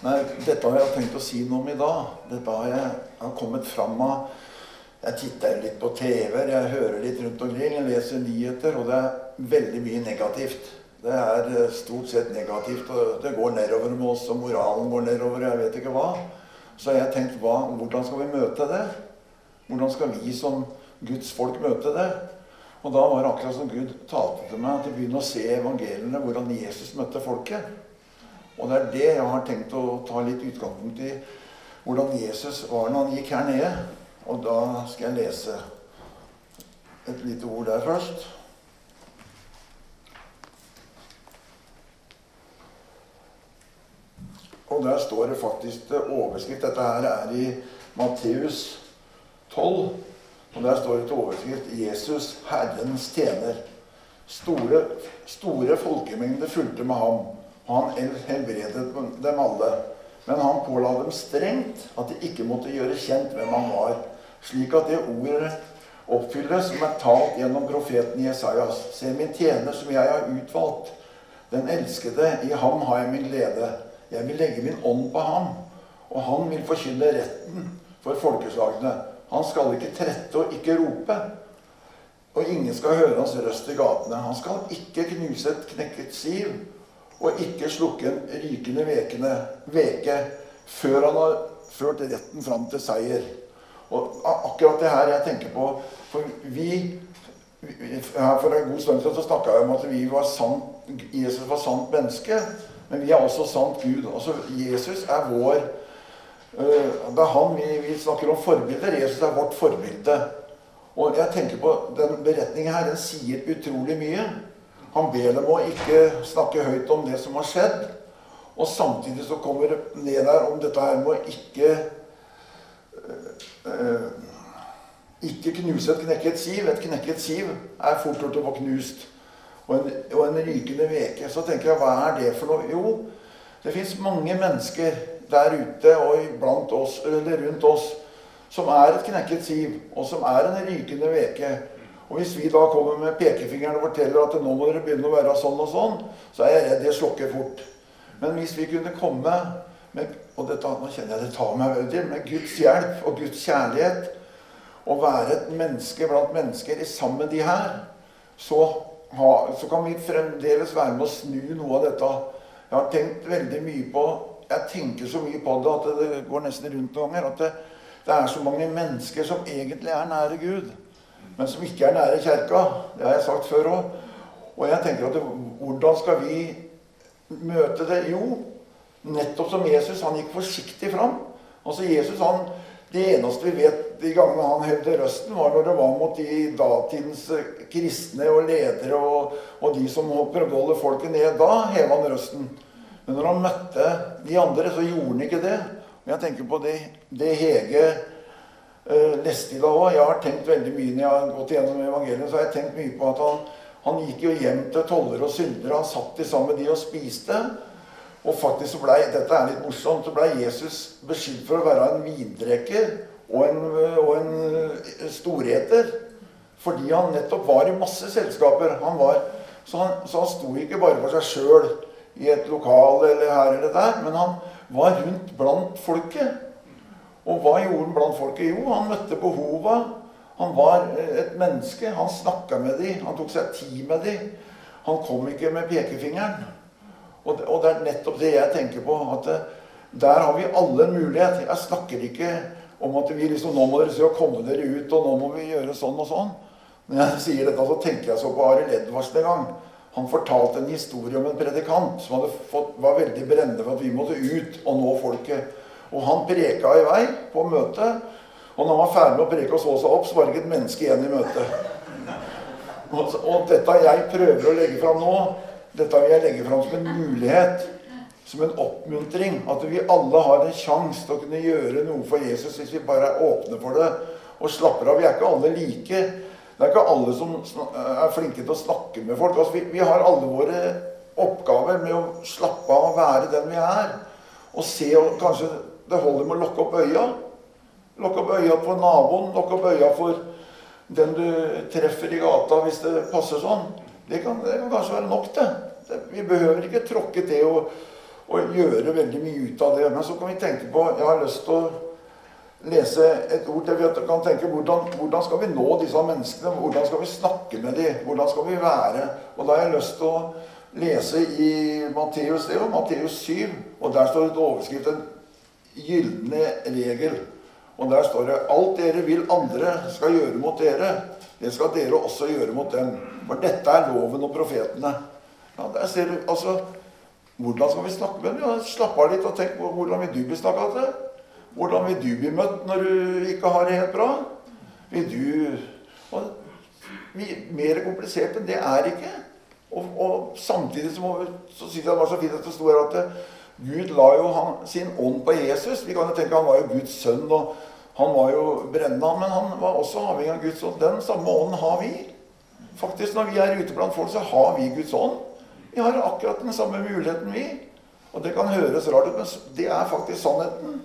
Nei, dette har jeg tenkt å si noe om i dag. Dette har, jeg, har kommet fram av Jeg titter litt på TV-er, jeg hører litt rundt omkring, jeg leser nyheter, og det er veldig mye negativt. Det er eh, stort sett negativt, og det går nedover med oss, og moralen går nedover, jeg vet ikke hva. Så jeg har tenkt hva, hvordan skal vi møte det? Hvordan skal vi som Guds folk møte det? Og da var det akkurat som Gud talte til meg, til å begynne å se evangeliene, hvordan Jesus møtte folket. Og det er det jeg har tenkt å ta litt utgangspunkt i. Hvordan Jesus var når han gikk her nede. Og da skal jeg lese et lite ord der først. Og der står det faktisk det overskrift. Dette her er i Matteus 12. Og der står det til overskrift 'Jesus, Herrens tjener'. Store, store folkemengder fulgte med ham, han helbredet dem alle. Men han påla dem strengt at de ikke måtte gjøre kjent hvem han var, slik at det ordet oppfylles som er talt gjennom profeten Jesajas. Se min tjener som jeg har utvalgt, den elskede, i ham har jeg min glede. Jeg vil legge min ånd på ham, og han vil forkynne retten for folkeslagene. Han skal ikke trette og ikke rope, og ingen skal høre hans røst i gatene. Han skal ikke knuse et knekket siv, og ikke slukke en rykende vekende veke før han har ført retten fram til seier. Og akkurat det her jeg tenker på For vi For en god stund så snakka jeg om at vi var sant, Jesus var sant menneske. Men vi er også sant Gud. Altså Jesus er vår uh, Det er han vi, vi snakker om forbilder. Jesus er vårt forbilde. Og jeg tenker på den beretningen her, den sier utrolig mye. Han ber dem å ikke snakke høyt om det som har skjedd. Og samtidig så kommer det ned der om dette her med å ikke uh, Ikke knuse et knekket siv. Et knekket siv er fort gjort å få knust. Og en, og en rykende veke. Så tenker jeg, hva er det for noe? Jo, det fins mange mennesker der ute og blant oss, eller rundt oss som er et knekket siv, og som er en rykende veke. Og hvis vi da kommer med pekefingeren og forteller at nå må dere begynne å være sånn og sånn, så er jeg redd det slokker fort. Men hvis vi kunne komme med og dette, nå kjenner jeg det tar meg veldig, med Guds hjelp og Guds kjærlighet, og være et menneske blant mennesker sammen med de her, så, ha, så kan vi fremdeles være med å snu noe av dette. Jeg har tenkt veldig mye på Jeg tenker så mye på det at det går nesten rundt noen ganger. at det, det er så mange mennesker som egentlig er nære Gud, men som ikke er nære kjerka. Det har jeg sagt før òg. Og jeg tenker at hvordan skal vi møte det? Jo, nettopp som Jesus. Han gikk forsiktig fram. Altså Jesus, han, Det eneste vi vet de gangene han hevde røsten, var når det var mot de datidens kristne og ledere og, og de som prøvde å holde folket ned. Da heva han røsten. Men når han møtte de andre, så gjorde han ikke det. Og jeg tenker på det, det Hege leste i dag òg. Jeg har tenkt veldig mye når jeg har gått gjennom evangeliet, så har jeg tenkt mye på at han, han gikk jo hjem til toller og syndere. Han satt sammen med de og spiste. Og faktisk så ble, dette er litt morsomt, så ble Jesus beskyldt for å være en vindrekker og en, og en storeter. Fordi han nettopp var i masse selskaper. Han var, så, han, så han sto ikke bare for seg sjøl i et lokal eller her eller der, men han var rundt blant folket. Og hva gjorde han blant folket? Jo, han møtte behova. Han var et menneske. Han snakka med dem. Han tok seg tid med dem. Han kom ikke med pekefingeren. Og det, og det er nettopp det jeg tenker på. at det, Der har vi alle en mulighet. Jeg snakker ikke om at vi liksom, nå må dere se å komme dere ut, og nå må vi gjøre sånn og sånn. Når jeg sier dette, så tenker jeg så på Arild Edvardsen en gang. Han fortalte en historie om en predikant som fått, var veldig brennende for at vi måtte ut og nå folket. Og han preka i vei på møtet. Og når han var ferdig med å preke og så seg opp, så var det ikke et menneske igjen i møtet. Og, og dette jeg prøver å legge fram nå, dette vil jeg legge fram som en mulighet. Som en oppmuntring. At vi alle har en sjanse til å kunne gjøre noe for Jesus hvis vi bare er åpne for det og slapper av. Vi er ikke alle like. Det er ikke alle som er flinke til å snakke med folk. Altså, vi, vi, har alle våre oppgaver med å slappe av og være den vi er. Og se og Kanskje det holder med å lukke opp øya. Lukke opp øya for naboen, lukke opp øya for den du treffer i gata hvis det passer sånn. Det kan, det kan kanskje være nok, det. det vi behøver ikke tråkke til og, og gjøre veldig mye ut av det. Men så kan vi tenke på Jeg har lyst til å lese et ord til. Vi kan tenke hvordan, hvordan skal vi nå disse menneskene? Hvordan skal vi snakke med dem? Hvordan skal vi være? Og da har jeg lyst til å lese i Matteus, det er jo Matteus 7, og der står det et overskrift gylne regel. Og der står det alt dere vil andre skal gjøre mot dere, det skal dere også gjøre mot dem. For dette er loven og profetene. Ja, der ser du, altså, Hvordan skal vi snakke med dem? Ja, slapp av litt og tenk på hvordan vil du bli snakka til? Hvordan vil du bli møtt når du ikke har det helt bra? Vil du og, vi, Mer komplisert enn det er ikke. Og, og samtidig så, må, så synes jeg det var så fint at det sto her at Gud la jo han, sin ånd på Jesus. Vi kan jo tenke Han var jo Guds sønn, og han var jo brennende, men han var også avhengig av Guds ånd. Den samme ånden har vi. Faktisk, Når vi er ute blant folk, så har vi Guds ånd. Vi har akkurat den samme muligheten, vi. Og det kan høres rart ut, men det er faktisk sannheten.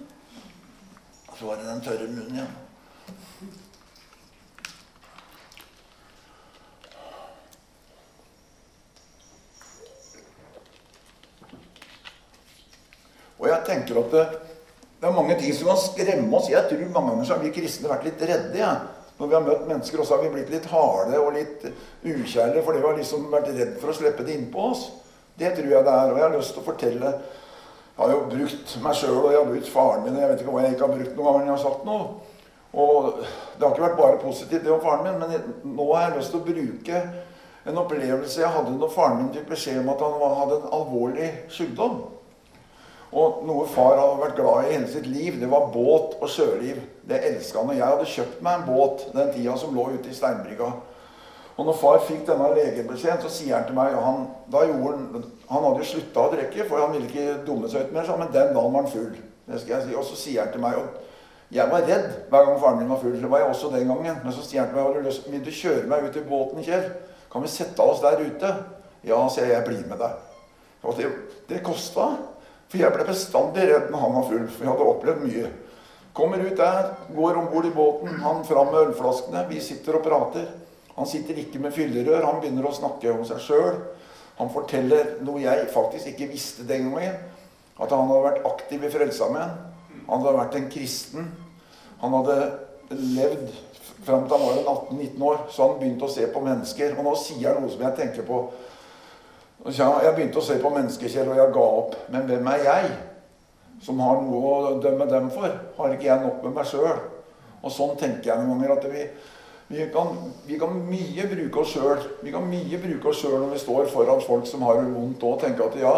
Så var det den tørre munnen igjen. Og jeg tenker at det, det, er mange ting som kan skremme oss. Jeg tror mange ganger så har vi kristne vært litt redde. Ja. Når vi har møtt mennesker, og så har vi blitt litt harde og litt ukjærlige fordi vi har liksom vært redd for å slippe det innpå oss. Det tror jeg det er. Og jeg har lyst til å fortelle Jeg har jo brukt meg sjøl, og jeg har brukt faren min. og Jeg vet ikke hva jeg ikke har brukt noen ganger når jeg har sagt noe. Og det har ikke vært bare positivt, det om faren min, men nå har jeg lyst til å bruke en opplevelse jeg hadde når faren min fikk beskjed om at han hadde en alvorlig sykdom. Og noe far hadde vært glad i hele sitt liv, det var båt og sjøliv. Det elska han. Og jeg hadde kjøpt meg en båt den tida som lå ute i steinbrygga. Og når far fikk denne legebeskjeden, så sier han til meg han, han, han hadde jo slutta å drikke, for han ville ikke dumme seg ut mer, men den dagen var han full. Det skal jeg si. Og så sier han til meg og Jeg var redd hver gang faren min var full. Det var jeg også den gangen. Men så sier han til meg lyst, vil du kjøre meg ut i båten, Kjell? Kan vi sette oss der ute? Ja, sier jeg. Jeg blir med deg. Og det, det kosta. For jeg ble bestandig redd når han var full, for jeg hadde opplevd mye. Kommer ut der, går om bord i båten, han fram med ølflaskene. Vi sitter og prater. Han sitter ikke med fyllerør, han begynner å snakke om seg sjøl. Han forteller noe jeg faktisk ikke visste den gangen. At han hadde vært aktiv i Frelsesarmeen. Han hadde vært en kristen. Han hadde levd fram til han var 18-19 år, så han begynte å se på mennesker. Og nå sier han noe som jeg tenker på jeg begynte å se på menneskekjell, og jeg ga opp. Men hvem er jeg som har noe å dømme dem for? Har ikke jeg nok med meg sjøl? Og sånn tenker jeg noen ganger. at vi, vi, kan, vi kan, mye bruke oss sjøl. Vi kan mye bruke oss sjøl når vi står foran folk som har det vondt og tenker at ja,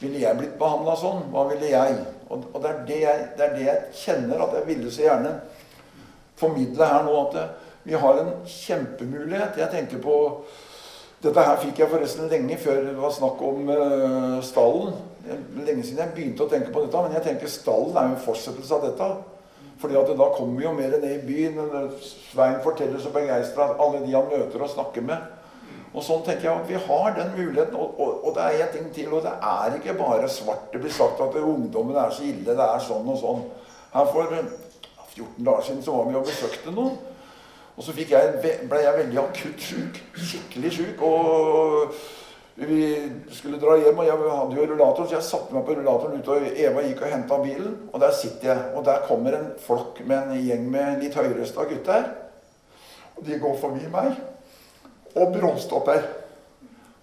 ville jeg blitt behandla sånn? Hva ville jeg? Og, og det, er det, jeg, det, er det jeg kjenner at jeg ville så gjerne formidle her nå. At vi har en kjempemulighet. Jeg tenker på dette her fikk jeg forresten lenge før det var snakk om uh, stallen. Lenge siden jeg begynte å tenke på dette, men jeg tenker stallen er jo en fortsettelse av dette. Fordi at Da kommer vi jo mer ned i byen. Svein forteller så begeistra alle de han møter og snakker med. Og sånn tenker jeg at Vi har den muligheten. Og, og, og det er en ting til. Og det er ikke bare svart. Det blir sagt at ungdommen er så ille. Det er sånn og sånn. Her For 14 dager siden så var vi og besøkte noen. Og så jeg, ble jeg veldig akutt sjuk. Skikkelig sjuk. Og vi skulle dra hjem, og jeg hadde jo rullator, så jeg satte meg på rullatoren ute, og Eva gikk og henta bilen. Og der sitter jeg. Og der kommer en flokk med en gjeng med litt høyrøsta gutter. Og de går forbi meg og bråstopper.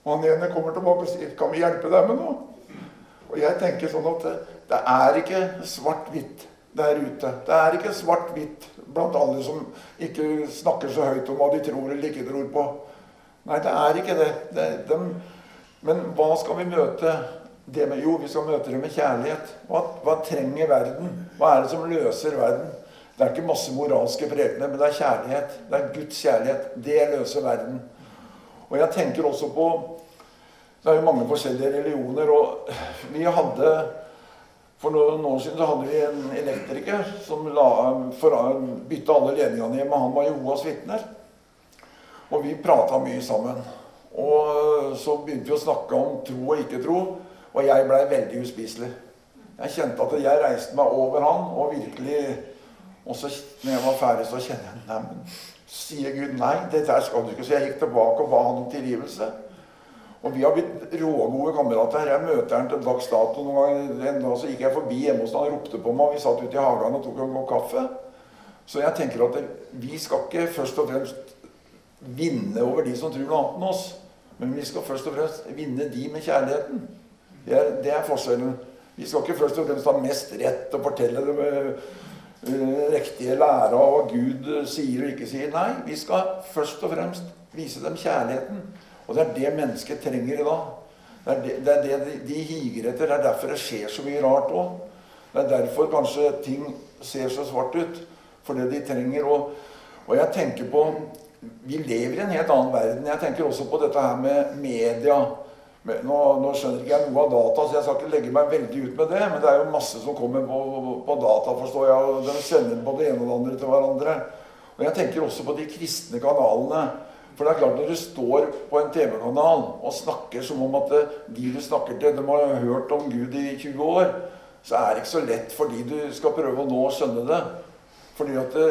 Og han ene kommer tilbake og sier 'Kan vi hjelpe deg med noe?' Og jeg tenker sånn at det er ikke svart-hvitt der ute. Det er ikke svart-hvitt blant alle som ikke snakker så høyt om hva de tror eller ikke tror på. Nei, det er ikke det. det de, men hva skal vi møte det med? Jo, vi skal møte det med kjærlighet. Hva, hva, trenger verden? Hva er det som løser verden? Det er ikke masse moralske prekener, men det er kjærlighet. Det er Guds kjærlighet. Det løser verden. Og jeg tenker også på Det er jo mange forskjellige religioner, og vi hadde for noen år siden så hadde vi en elektriker som la, for, bytta alle ledningene hjemme. Han var Jehovas vitner. Og vi prata mye sammen. Og så begynte vi å snakke om tro og ikke tro, og jeg blei veldig uspiselig. Jeg kjente at jeg reiste meg over han, og virkelig Og så når jeg var ferdig, så kjenner jeg Nei, sier Gud nei, det der skal du ikke. Så jeg gikk tilbake og ba han om tilgivelse. Og vi har blitt rågode kamerater. Jeg møter han til dags dato noen. En dag så gikk jeg forbi hjemme hos han og ropte på meg, og vi satt ute i hagen og tok en kopp kaffe. Så jeg tenker at vi skal ikke først og fremst vinne over de som tror noe annet enn oss. Men vi skal først og fremst vinne de med kjærligheten. Det er, det er forskjellen. Vi skal ikke først og fremst ha mest rett og fortelle det med uh, riktige lære av hva Gud sier og ikke sier. Nei, vi skal først og fremst vise dem kjærligheten. Og det er det mennesket trenger i dag. Det er det, det, er det de, higer etter. Det er derfor det skjer så mye rart òg. Det er derfor kanskje ting ser så svart ut. For det de trenger. Og, og jeg tenker på Vi lever i en helt annen verden. Jeg tenker også på dette her med media. Nå, nå, skjønner ikke jeg noe av data, så jeg skal ikke legge meg veldig ut med det. Men det er jo masse som kommer på, på data, forstår jeg. Og de sender både det ene og det andre til hverandre. Og jeg tenker også på de kristne kanalene. For det er klart, når du står på en TV-kanal og snakker som om at de du snakker til, de har hørt om Gud i 20 år, så er det ikke så lett fordi du skal prøve å nå skjønne det. At det,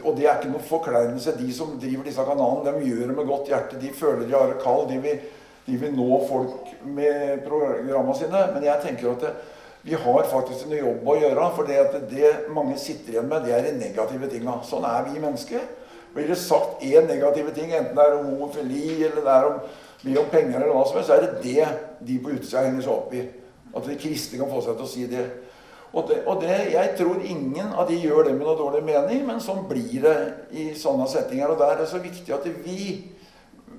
og det er ikke noe forkleinelse. De som driver disse kanalene, de gjør det med godt hjerte. De føler de har kall. De vil, de vil nå folk med programmene sine. Men jeg tenker at det, vi har faktisk en jobb å gjøre. For det, det mange sitter igjen med, det er de negative tinga. Sånn er vi mennesker. Blir det sagt én negative ting, enten det er om homofili eller det er om, mye om penger, eller hva som helst, så er det det de på utsida henger seg opp i. At de kristne kan få seg til å si det. Og, det. og det, Jeg tror ingen av de gjør det med noe dårlig mening, men sånn blir det i sånne settinger. Og der er det så viktig at vi,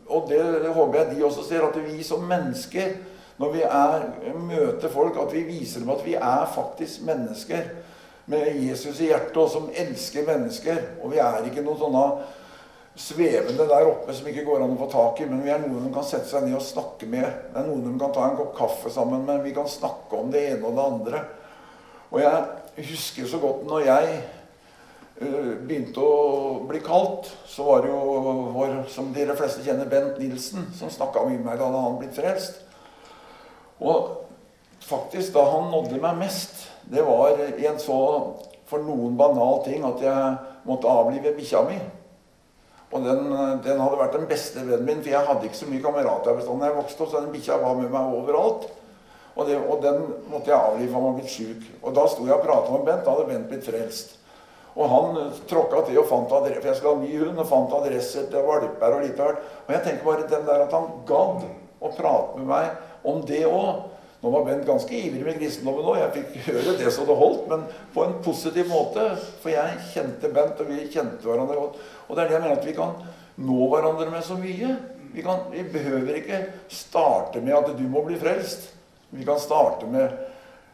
og det håper jeg de også ser, at vi som mennesker, når vi er, møter folk, at vi viser dem at vi er faktisk mennesker med Jesus i hjertet, og som elsker mennesker. Og vi er ikke noen sånne svevende der oppe som ikke går an å få tak i, men vi er noen de kan sette seg ned og snakke med. Det er noen de kan ta en kopp kaffe sammen med. Vi kan snakke om det ene og det andre. Og jeg husker så godt når jeg uh, begynte å bli kalt, så var det jo vår, som dere fleste kjenner, Bent Nilsen, som snakka med meg da han blitt frelst. Og faktisk, da han nådde meg mest, det var en så for noen banal ting at jeg måtte avlive bikkja mi. Og den, den, hadde vært den beste vennen min, for jeg hadde ikke så mye kamerater da jeg vokste opp, så den bikkja var med meg overalt. Og, det, og, den måtte jeg avlive, for han var blitt sjuk. Og da sto jeg og prata med Bent. Da hadde Bent blitt frelst. Og han tråkka til og fant adresse, for jeg skal ha ny hund, og fant adresser til valper og litt av hvert. Og jeg tenker bare den der at han gadd å prate med meg om det òg. Nå var Bent ganske ivrig med kristendommen òg. Jeg fikk høre det som det holdt, men på en positiv måte. For jeg kjente Bent, og vi kjente hverandre godt. Og det er det jeg mener at vi kan nå hverandre med så mye. Vi, kan, vi behøver ikke starte med at du må bli frelst. Vi kan starte med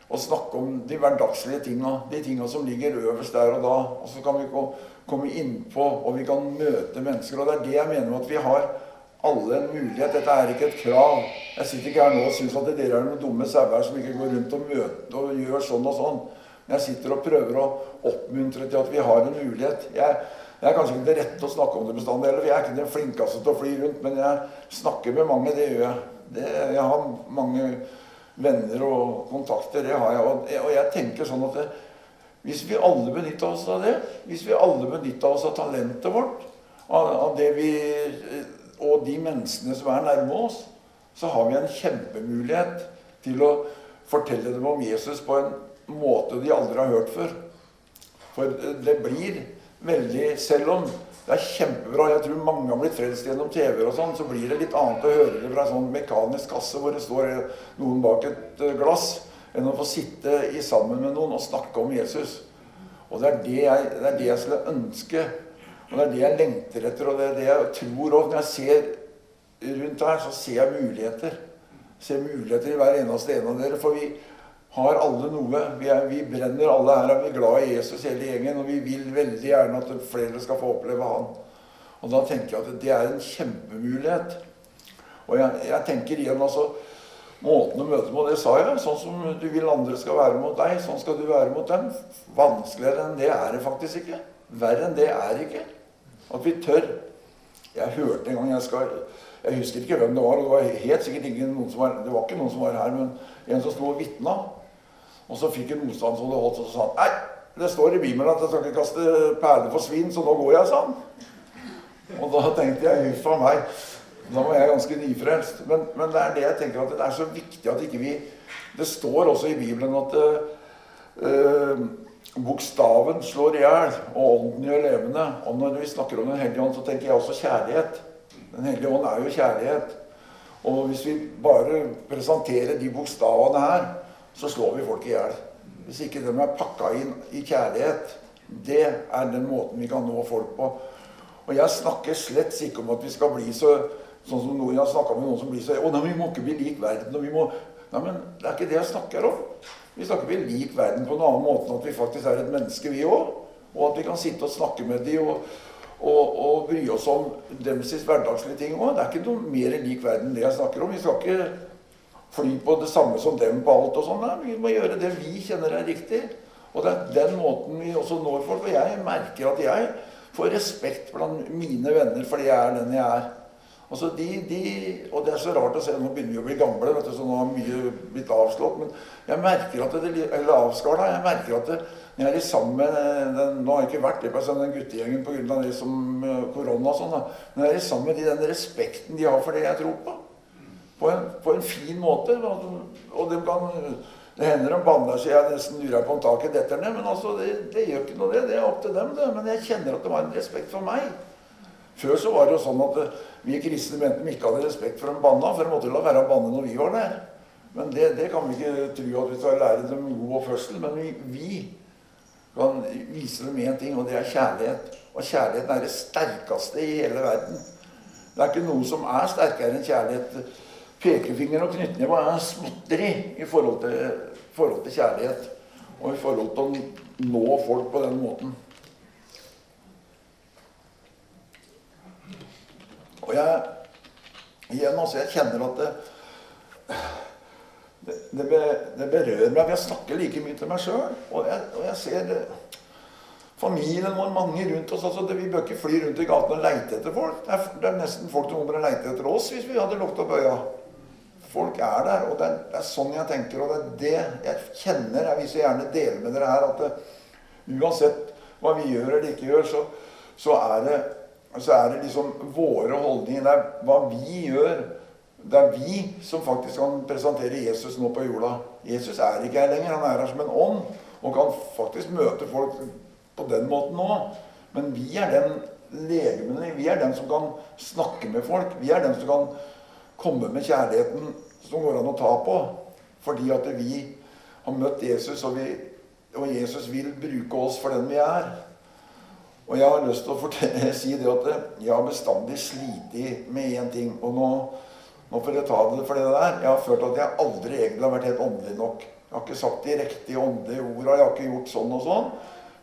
å snakke om de hverdagslige tinga, de tinga som ligger øverst der og da. Og så kan vi komme innpå, og vi kan møte mennesker. Og det er det jeg mener med at vi har alle en mulighet. Dette er ikke et krav. Jeg sitter ikke her nå og syns at dere er noen dumme sauer som ikke går rundt og møter og gjør sånn og sånn. Men jeg sitter og prøver å oppmuntre til at vi har en mulighet. Jeg, jeg er kanskje ikke det rette å snakke om det bestandig heller, jeg er ikke den flinkeste til å fly rundt. Men jeg snakker med mange, det gjør jeg. Det, jeg har mange venner og kontakter, det har jeg. Og, og jeg tenker sånn at det, hvis vi alle benytta oss av det, hvis vi alle benytta oss av talentet vårt, av, av det vi og de menneskene som er nærme oss, så har vi en kjempemulighet til å fortelle dem om Jesus på en måte de aldri har hørt før. For det blir veldig Selv om det er kjempebra Jeg tror mange har blitt frelst gjennom TV, og sånn, så blir det litt annet å høre det fra en sånn mekanisk kasse hvor det står noen bak et eh, glass, enn å få sitte sammen med noen og snakke om Jesus. Og det er det jeg, det er det jeg skulle ønske og Det er det jeg lengter etter, og det er det jeg tror òg. Når jeg ser rundt her, så ser jeg muligheter. Ser muligheter i hver eneste en av dere. For vi har alle noe. Vi, er, vi brenner alle her, vi er glad i Jesus hele gjengen. Og vi vil veldig gjerne at flere skal få oppleve han. Og da tenker jeg at det er en kjempemulighet. Og jeg, jeg tenker igjen altså Måten å møte på, det sa jeg. Sånn som du vil andre skal være mot deg, sånn skal du være mot dem. Vanskeligere enn det er det faktisk ikke. Verre enn det er det ikke. At vi tør. Jeg hørte en gang jeg skal Jeg husker ikke hvem det var. og Det var helt sikkert ikke noen som var, det var ikke noen som var her, men en som sto og vitna. Og så fikk en motstand som det holdt, og så sa han Nei, det står i Bibelen at jeg skal ikke kaste perler for svin, så nå går jeg, sa han. Og da tenkte jeg huff a meg. Da var jeg ganske nyfrelst. Men, men, det er det jeg tenker at det er så viktig at ikke vi Det står også i Bibelen at uh, bokstaven slår i hjel, og ånden gjør levende. Og når vi snakker om Den hellige ånd, så tenker jeg også kjærlighet. Den hellige ånd er jo kjærlighet. Og hvis vi bare presenterer de bokstavene her, så slår vi folk i hjel. Hvis ikke de er pakka inn i kjærlighet, det er den måten vi kan nå folk på. Og jeg snakker slett ikke om at vi skal bli så sånn som noen har snakka med noen som blir så Å, nei, vi må ikke bli lik verden. og vi må... Nei, men det er ikke det jeg snakker om. Vi snakker vi lik verden på en annen måte enn at vi faktisk er et menneske, vi òg. Og at vi kan sitte og snakke med dem og, og, og bry oss om deres hverdagslige ting òg. Det er ikke noe mer lik verden enn det jeg snakker om. Vi skal ikke fly på det samme som dem på alt og sånn. Vi må gjøre det vi kjenner er riktig. Og det er den måten vi også når folk. Og jeg merker at jeg får respekt blant mine venner fordi jeg er den jeg er. Altså de, de, og det er så rart å se, nå begynner vi å bli gamle, vet du, så nå har mye blitt avslått. Men jeg merker at det, eller avskala, jeg merker at det, når jeg er sammen med den, Nå har jeg ikke vært det på den guttegjengen pga. det som eh, korona og sånn, da. Men jeg er sammen med de, den respekten de har for det jeg tror på på en, på en fin måte. Og de kan, det hender de banner så jeg nesten lurer på om taket detter ned. Men altså, det, det, gjør ikke noe, det. Det er opp til dem, det. Men jeg kjenner at de har en respekt for meg. Før så var det jo sånn at eh, vi kristne mente de ikke hadde respekt for en banna, for de måtte la være å banne når vi var der. Men det, det, kan vi ikke tro at vi skal lære dem god oppførsel. Men vi, vi kan vise dem én ting, og det er kjærlighet. Og kjærligheten er det sterkeste i hele verden. Det er ikke noe som er sterkere enn kjærlighet pekefinger og knyttneve er småtteri i forhold til, forhold til kjærlighet. Og i forhold til å nå folk på den måten. Og jeg igjen altså, jeg kjenner at det, det, det, det berører meg. Jeg snakker like mye til meg sjøl. Og, og, jeg ser familien vår, mange rundt oss. Altså, vi bør ikke fly rundt i gatene og leite etter folk. Det er, det er nesten folk som kommer og leite etter oss hvis vi hadde lukket opp øya. Folk er der, og det er, det er, sånn jeg tenker. Og det er det jeg kjenner. Jeg vil så gjerne dele med dere her at det, uansett hva vi gjør eller ikke gjør, så, så, er, det, så er det liksom våre holdninger. Det er hva vi gjør. Det er vi som faktisk kan presentere Jesus nå på jorda. Jesus er ikke her lenger. Han er her som en ånd og kan faktisk møte folk på den måten nå. Men vi er den legemene. Vi er den som kan snakke med folk. Vi er den som kan komme med kjærligheten som går an å ta på. Fordi at vi har møtt Jesus, og, vi, og Jesus vil bruke oss for den vi er. Og jeg har lyst til å fortelle, si det at jeg har bestandig slitt med én ting. Og nå, nå, får jeg ta det for det der. Jeg har følt at jeg aldri egentlig har vært helt åndelig nok. Jeg har ikke sagt de riktige åndelige orda. Jeg har ikke gjort sånn og sånn.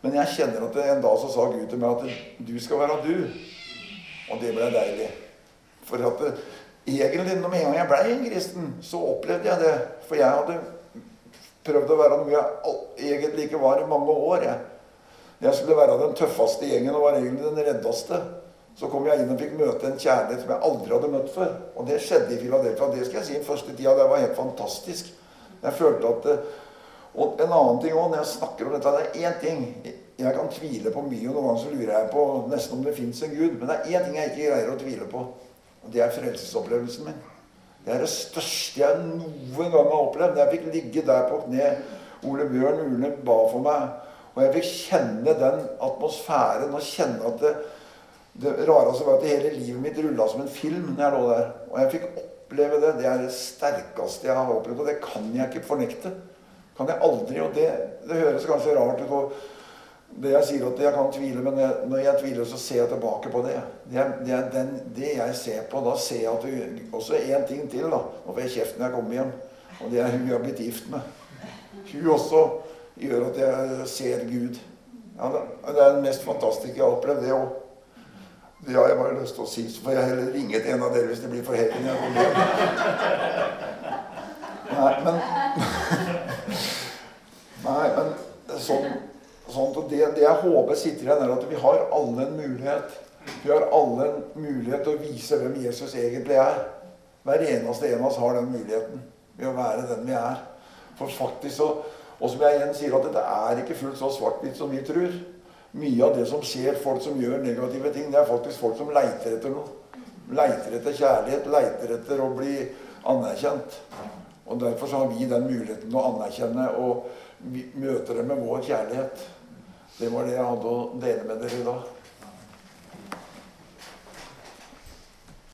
Men jeg kjenner at en dag så sa Gud til meg at du skal være du. Og det ble deilig. For at egentlig, med en gang jeg blei en kristen, så opplevde jeg det. For jeg hadde prøvd å være noe jeg egentlig ikke var i mange år. Jeg, jeg skulle være den tøffeste gjengen og var egentlig den reddeste. Så kom jeg inn og fikk møte en kjærlighet som jeg aldri hadde møtt før. Og det skjedde i Philadelphia. Det skal jeg si den første tida. Det var helt fantastisk. Jeg følte at Og en annen ting òg, når jeg snakker om dette Det er én ting Jeg kan tvile på mye, og noen ganger så lurer jeg på nesten om det fins en gud. Men det er én ting jeg ikke greier å tvile på. Og det er frelsesopplevelsen min. Det er det største jeg noen gang har opplevd. Jeg fikk ligge der på kne. Ole Bjørn Urne ba for meg. Og jeg fikk kjenne den atmosfæren og kjenne at det, det rareste var at hele livet mitt rulla som en film når jeg lå der. Og jeg fikk oppleve det. Det er det sterkeste jeg har opplevd, og det kan jeg ikke fornekte. Kan jeg aldri. Og det, det høres kanskje rart ut. Det jeg sier at jeg kan tvile, men når jeg tviler, så ser jeg tilbake på det. Det det den, det jeg ser på. Da ser jeg at du, Også én ting til. da. Nå får jeg kjeft når jeg kommer hjem. Og det er hun jeg har blitt gift med. Hun også gjør at jeg ser Gud. Ja, det er det mest fantastiske jeg har opplevd, det òg. Det har jeg bare lyst til å si. Så får jeg heller ringe til en av dere hvis det blir for heldig. Nei, men Nei, men sånn Sånn det, det, jeg håper sitter igjen, er at vi har alle en mulighet. Vi har alle en mulighet til å vise hvem Jesus egentlig er. Hver eneste en av oss har den muligheten ved å være den vi er. For faktisk så, Og som jeg igjen sier, at dette er ikke fullt så svart-hvitt som vi tror. Mye av det som skjer, folk som gjør negative ting, det er faktisk folk som leiter etter noe. leiter etter kjærlighet, leiter etter å bli anerkjent. Og Derfor så har vi den muligheten å anerkjenne og møte dem med vår kjærlighet. Det var det jeg hadde å dele med dere i dag.